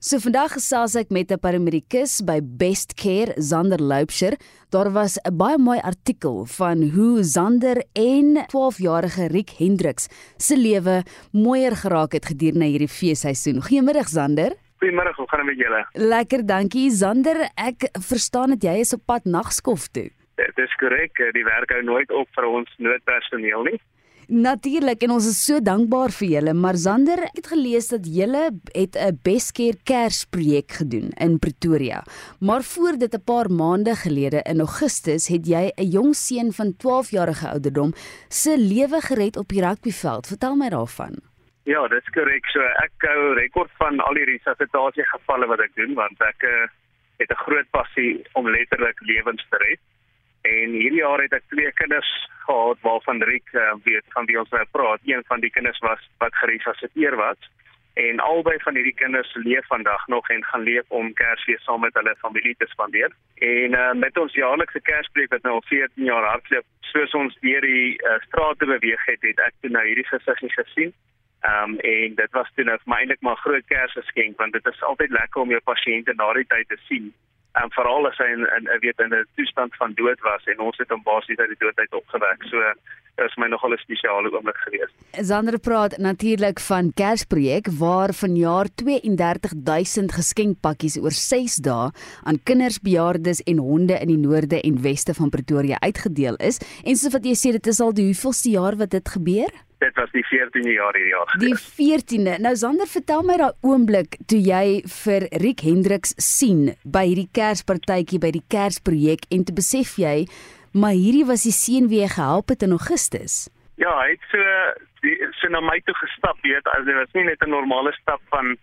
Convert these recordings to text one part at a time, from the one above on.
So vandag gesels ek met 'n paramedikus by Best Care, Zander Loupsher. Daar was 'n baie mooi artikel van hoe Zander en 12-jarige Riek Hendriks se lewe mooier geraak het gedurende hierdie feesseisoen. Goeiemiddag Zander. Goeiemôre, hoe gaan dit met julle? Lekker, dankie Zander. Ek verstaan dat jy is op pad nagskof toe. Dit is korrek, die werk hou nooit op vir ons noodpersoneel nie. Natuurlik en ons is so dankbaar vir julle, maar Zander, ek het gelees dat julle het 'n Beskeer Kersprojek gedoen in Pretoria. Maar voor dit 'n paar maande gelede in Augustus het jy 'n jong seun van 12 jarige ouderdom se lewe gered op die rugbyveld. Vertel my daarvan. Ja, dit is korrek. So ek hou rekord van al die resusitasie gevalle wat ek doen want ek uh, het 'n groot passie om letterlik lewens te red. En hierdie jaar het ek twee kinders gehad waarvan Riek uh, weet van wie ons nou praat. Een van die kinders was wat geresusciteer was en albei van hierdie kinders leef vandag nog en gaan leef om Kersfees saam met hulle familie te spandeer. En uh, met ons jaarlikse Kerspreek wat nou al 14 jaar hardloop, soos ons deur die uh, strate beweeg het, het ek toe nou hierdie gesiggie gesien. Ehm um, en dit was toe nou vir my eintlik maar groot Kersgeskenk want dit is altyd lekker om jou pasiënte na die tyd te sien en veral as hy in, in weet in 'n toestand van dood was en ons het hom basies uit die doodheid opgewek. So was my nogal 'n spesiale oomblik geweest. Zander praat natuurlik van Kersprojek waar vanjaar 32000 geskenkpakkies oor 6 dae aan kinders, bejaardes en honde in die noorde en weste van Pretoria uitgedeel is. En soos wat jy sê, dit is al die hoeveelste jaar wat dit gebeur? Dit was die 14de jaar hierdie jaar. Die 14de. Nou Zander, vertel my daai oomblik toe jy vir Riek Hendriks sien by hierdie Kerspartytjie by die Kersprojek en te besef jy, maar hierdie was die seun wie jy gehelp het in Augustus. Ja, hy het so die so na my toe gestap, weet, as dit was nie net 'n normale stap van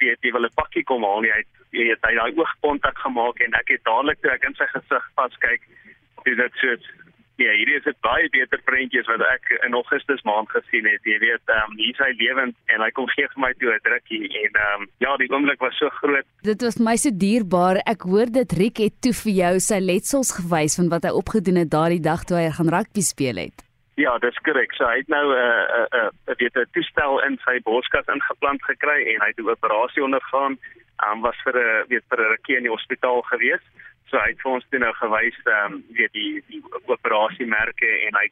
weet jy wil 'n pakkie kom haal nie. Hy het jy het hy daai oogkontak gemaak en ek het dadelik toe ek in sy gesig vas kyk, dis dit so Ja, hierdie is 'n baie beter prentjies wat ek in Augustus maand gesien het. Jy weet, ehm um, hier is hy lewend en hy kom gee vir my toe 'n drukkie en ehm um, ja, die oomblik was so groot. Dit was my so dierbaar. Ek hoor dit Riek het toe vir jou sy letsels gewys van wat hy opgedoen het daardie dag toe hy gaan rugby speel het. Ja, dis korrek. So hy het nou 'n uh, 'n uh, uh, weet 'n toestel in sy borskas ingeplant gekry en hy het 'n operasie ondergaan. Ehm um, was vir 'n weet vir 'n rukkie in die hospitaal gewees. So hy het vir ons toe nou gewys ehm um, weet die die operasiemerke en hy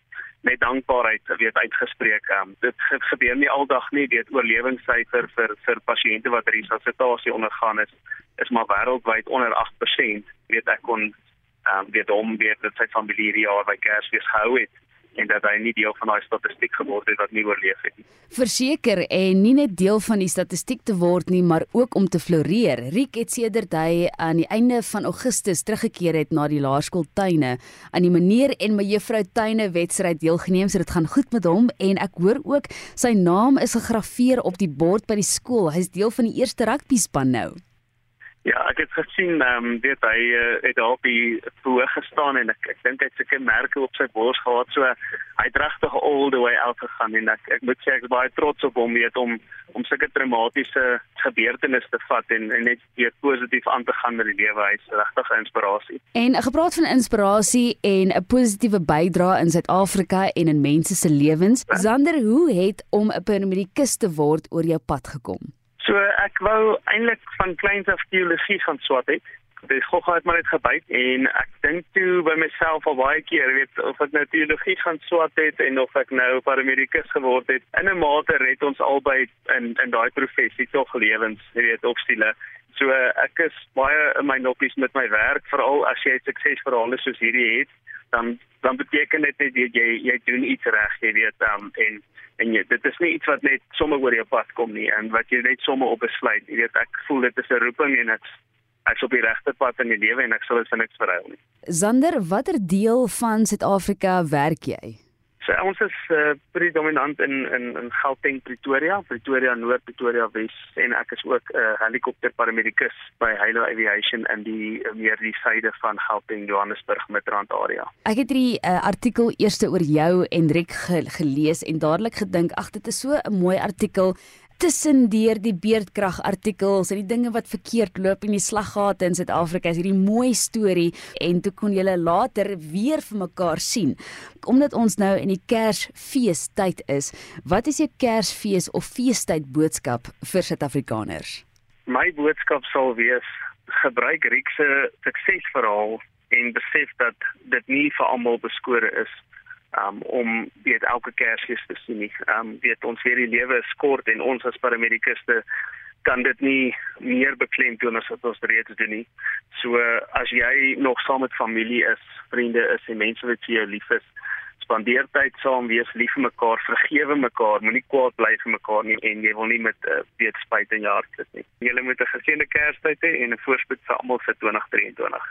net dankbaarheid weet uitgespreek. Ehm um, dit gebeur nie aldag nie, weet oorlewingssyfer vir vir pasiënte wat resuscitasie ondergaan is is maar wêreldwyd onder 8%. Weet ek kon ehm um, weet hom weet dat sy familie hierdie jaar by Kersfees gehou het en dat hy nie deel van daai statistiek geword het wat nie oorleef het nie. Verseker en nie net deel van die statistiek te word nie, maar ook om te floreer. Riek het sedert hy aan die einde van Augustus teruggekeer het na die laerskool Tuine aan die meneer en mevrou Tuine wedstryd deelgeneem, so dit gaan goed met hom en ek hoor ook sy naam is gegraveer op die bord by die skool. Hy's deel van die eerste rugby span nou. Ja, ek het gesien ehm um, weet hy uh, het daar op die voor gestaan en ek ek dink hy het seker merke op sy bors gehad so hy het regtig all the way out gegaan en ek ek moet sê ek is baie trots op hom weet om om sulke traumatiese gebeurtenisse te vat en, en net weer positief aan te gaan met die lewe hy's regtig 'n inspirasie. En gepraat van inspirasie en 'n positiewe bydrae in Suid-Afrika en in mense se lewens, Zander, hoe het om 'n paramedikus te word oor jou pad gekom? So ek wou eintlik van kleins af teologie gaan swat het. Dis gou gehad maar net gebyt en ek dink toe by myself al baie keer, weet of ek nou teologie gaan swat het en of ek nou paramedikus geword het. In 'n mate red ons albei in in daai professie tog lewens, jy weet, of stile. So ek is baie in my noppies met my werk, veral as jy suksesverhale soos hierdie het, dan dan beteken dit net jy jy doen iets reg, jy weet, um, en en jy, dit is nie iets wat net sommer oor jou pad kom nie en wat jy net sommer op besluit. Jy weet ek voel dit is 'n roeping en ek ek's op die regte pad in die lewe en ek sal dit vir niks verruil nie. Zander, watter deel van Suid-Afrika werk jy? Ons is uh, predominant in in in Gauteng, Pretoria, Pretoria Noord, Pretoria Wes en ek is ook 'n uh, helikopter paramedikus by Halo Aviation in die uh, meer die suide van Gauteng, Johannesburg midrand area. Ek het hierdie uh, artikel eerste oor jou en Riek ge gelees en dadelik gedink, ag dit is so 'n mooi artikel tussen deur die beerdkrag artikels en die dinge wat verkeerd loop in die slaggate in Suid-Afrika is hierdie mooi storie en toe kon julle later weer vir mekaar sien. Omdat ons nou in die Kersfeestyd is, wat is jou Kersfees of feestyd boodskap vir Suid-Afrikaners? My boodskap sal wees gebruik Riek se suksesverhaal en besef dat dit nie vir almal beskore is um, om weet elke Kersfees te sien nie. Um weet ons weer die lewe is kort en ons as paramedikuste kan dit nie meer beklemtoon as wat ons reeds doen nie. So as jy nog saam met familie is, vriende is en mense wat vir jou lief is, spandeer tyd saam, wees lief vir mekaar, vergewe mekaar, moenie kwaad bly vir mekaar nie en jy wil nie met uh, weet spyt in jou hart sit nie. Julle moet 'n geseënde Kerstyd hê en 'n voorspoed vir almal vir 2023.